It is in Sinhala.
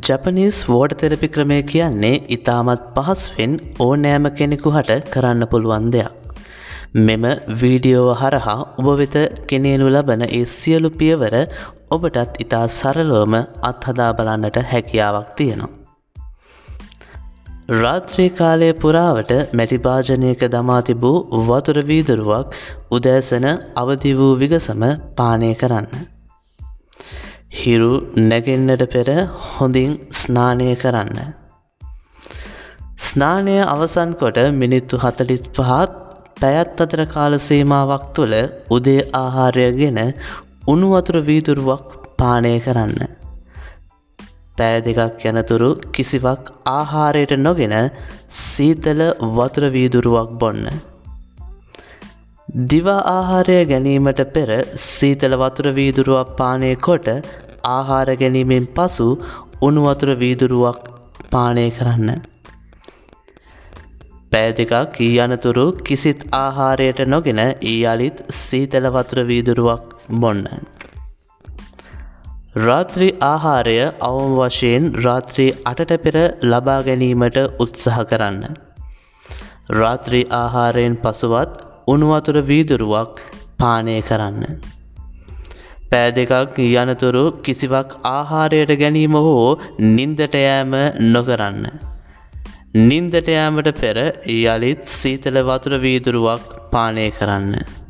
ජපනිස් වෝට තෙරපි ක්‍රමය කියන්නේ ඉතාමත් පහස්වෙන් ඕනෑම කෙනෙකු හට කරන්න පුළුවන් දෙයක්. මෙම වීඩියෝව හරහා ඔබ වෙත කෙනේනු ලබන ඒ සියලු පියවර ඔබටත් ඉතා සරලෝම අත්හදා බලන්නට හැකියාවක් තියෙනවා. රාත්‍රී කාලය පුරාවට මැටිභාජනයක දමා තිබූ වතුර වීදුරුවක් උදෑසන අවදි වූ විගසම පානය කරන්න. හිරු නැගෙන්නට පෙර හොඳින් ස්නානය කරන්න. ස්නානය අවසන් කොට මිනිත්තු හතලිස් පහත් පැයත් අතර කාලසීමාවක් තුළ උදේ ආහාරයගෙන උණුවතුර වීදුරුවක් පානය කරන්න. පෑ දෙකක් යනතුරු කිසිවක් ආහාරයට නොගෙන සීතල වතුර වීදුරුවක් බොන්න. දිවා ආහාරය ගැනීමට පෙර සීතල වතුර වීදුරුවක් පානය කොට ආහාර ගැනීමෙන් පසු උණුවතුර වීදුරුවක් පානය කරන්න. පෑ දෙකක් ඊ අනතුරු කිසිත් ආහාරයට නොගෙන ඒ අලිත් සීතල වතුර වීදුරුවක් බොන්න. රාත්‍රී ආහාරය අවම වශයෙන් රාත්‍රී අටට පෙර ලබා ගැනීමට උත්සහ කරන්න. රාත්‍රී ආහාරයෙන් පසුවත් උණුවතුර වීදුරුවක් පානය කරන්න. පෑ දෙකක් යනතුරු කිසිවක් ආහාරයට ගැනීම හෝ නින්දට යෑම නොකරන්න. නින්දට යාමට පෙර යළිත් සීතල වතුර වීදුරුවක් පානය කරන්න.